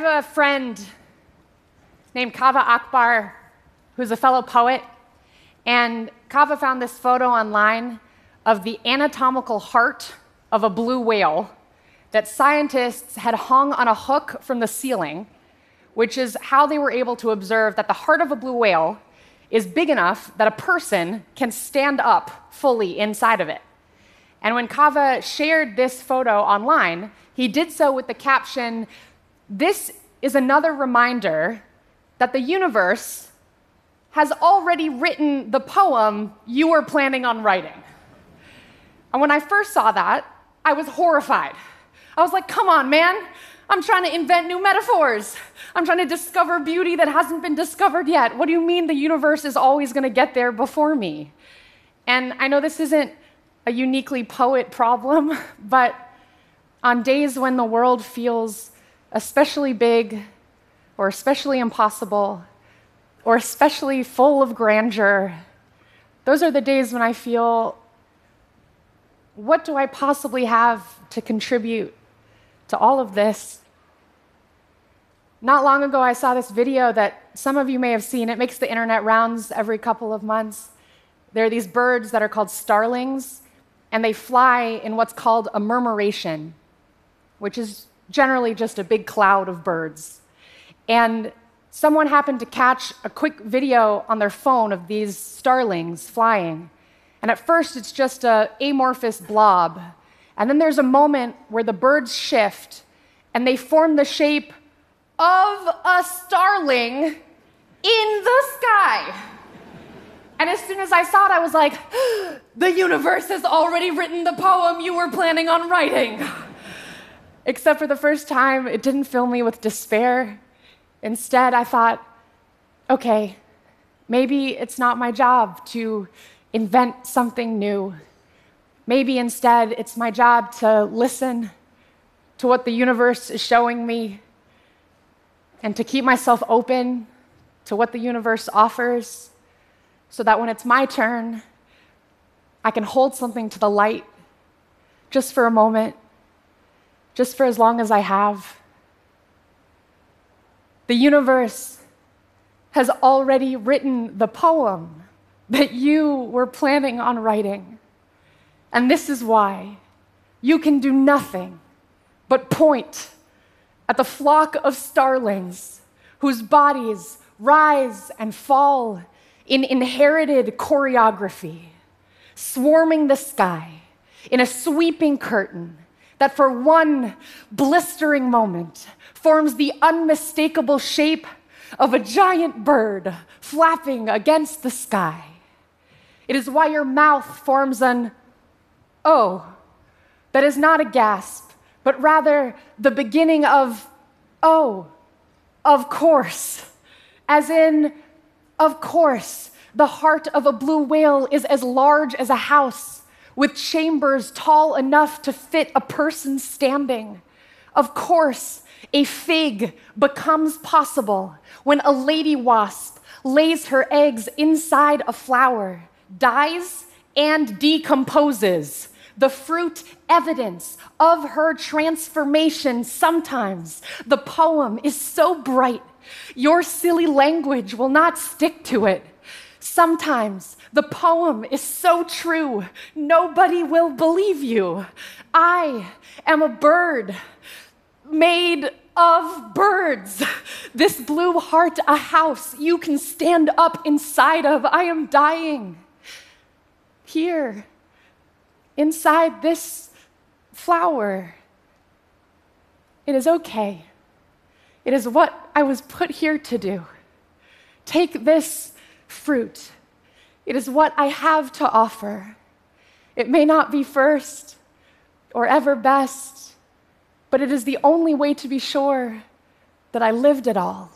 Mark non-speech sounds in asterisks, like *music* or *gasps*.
have a friend named Kaveh Akbar who's a fellow poet, and Kaveh found this photo online of the anatomical heart of a blue whale that scientists had hung on a hook from the ceiling, which is how they were able to observe that the heart of a blue whale is big enough that a person can stand up fully inside of it. And when Kaveh shared this photo online, he did so with the caption This is another reminder that the universe has already written the poem you were planning on writing. And when I first saw that, I was horrified. I was like, come on, man. I'm trying to invent new metaphors. I'm trying to discover beauty that hasn't been discovered yet. What do you mean the universe is always going to get there before me? And I know this isn't a uniquely poet problem, *laughs* but on days when the world feels especially big or especially impossible or especially full of grandeur, those are the days when I feel what do I possibly have to contribute to all of this? Not long ago, I saw this video that some of you may have seen. It makes the internet rounds every couple of months. There are these birds that are called starlings, and they fly in what's called a murmuration, which is generally just a big cloud of birds. And someone happened to catch a quick video on their phone of these starlings flying. And at first, it's just an amorphous blob. And then there's a moment where the birds shift and they form the shape of a starling in the sky. And as soon as I saw it, I was like, *gasps* the universe has already written the poem you were planning on writing. *laughs* Except for the first time, it didn't fill me with despair. Instead, I thought, okay, maybe it's not my job to invent something new. Maybe instead it's my job to listen to what the universe is showing me and to keep myself open to what the universe offers so that when it's my turn, I can hold something to the light just for a moment, just for as long as I have. The universe has already written the poem that you were planning on writing. And this is why you can do nothing but point at the flock of starlings whose bodies rise and fall in inherited choreography, swarming the sky in a sweeping curtain that for one blistering moment forms the unmistakable shape of a giant bird flapping against the sky. It is why your mouth forms an oh that is not a gasp, but rather the beginning of oh, of course. As in, of course, the heart of a blue whale is as large as a house, with chambers tall enough to fit a person standing. Of course, a fig becomes possible when a lady wasp lays her eggs inside a flower dies and decomposes. The fruit evidence of her transformation. Sometimes the poem is so bright, your silly language will not stick to it. Sometimes the poem is so true, nobody will believe you. I am a bird made of birds. This blue heart, a house you can stand up inside of. I am dying here, inside this flower. It is okay. It is what I was put here to do. Take this fruit. It is what I have to offer. It may not be first or ever best, but it is the only way to be sure that I lived it all.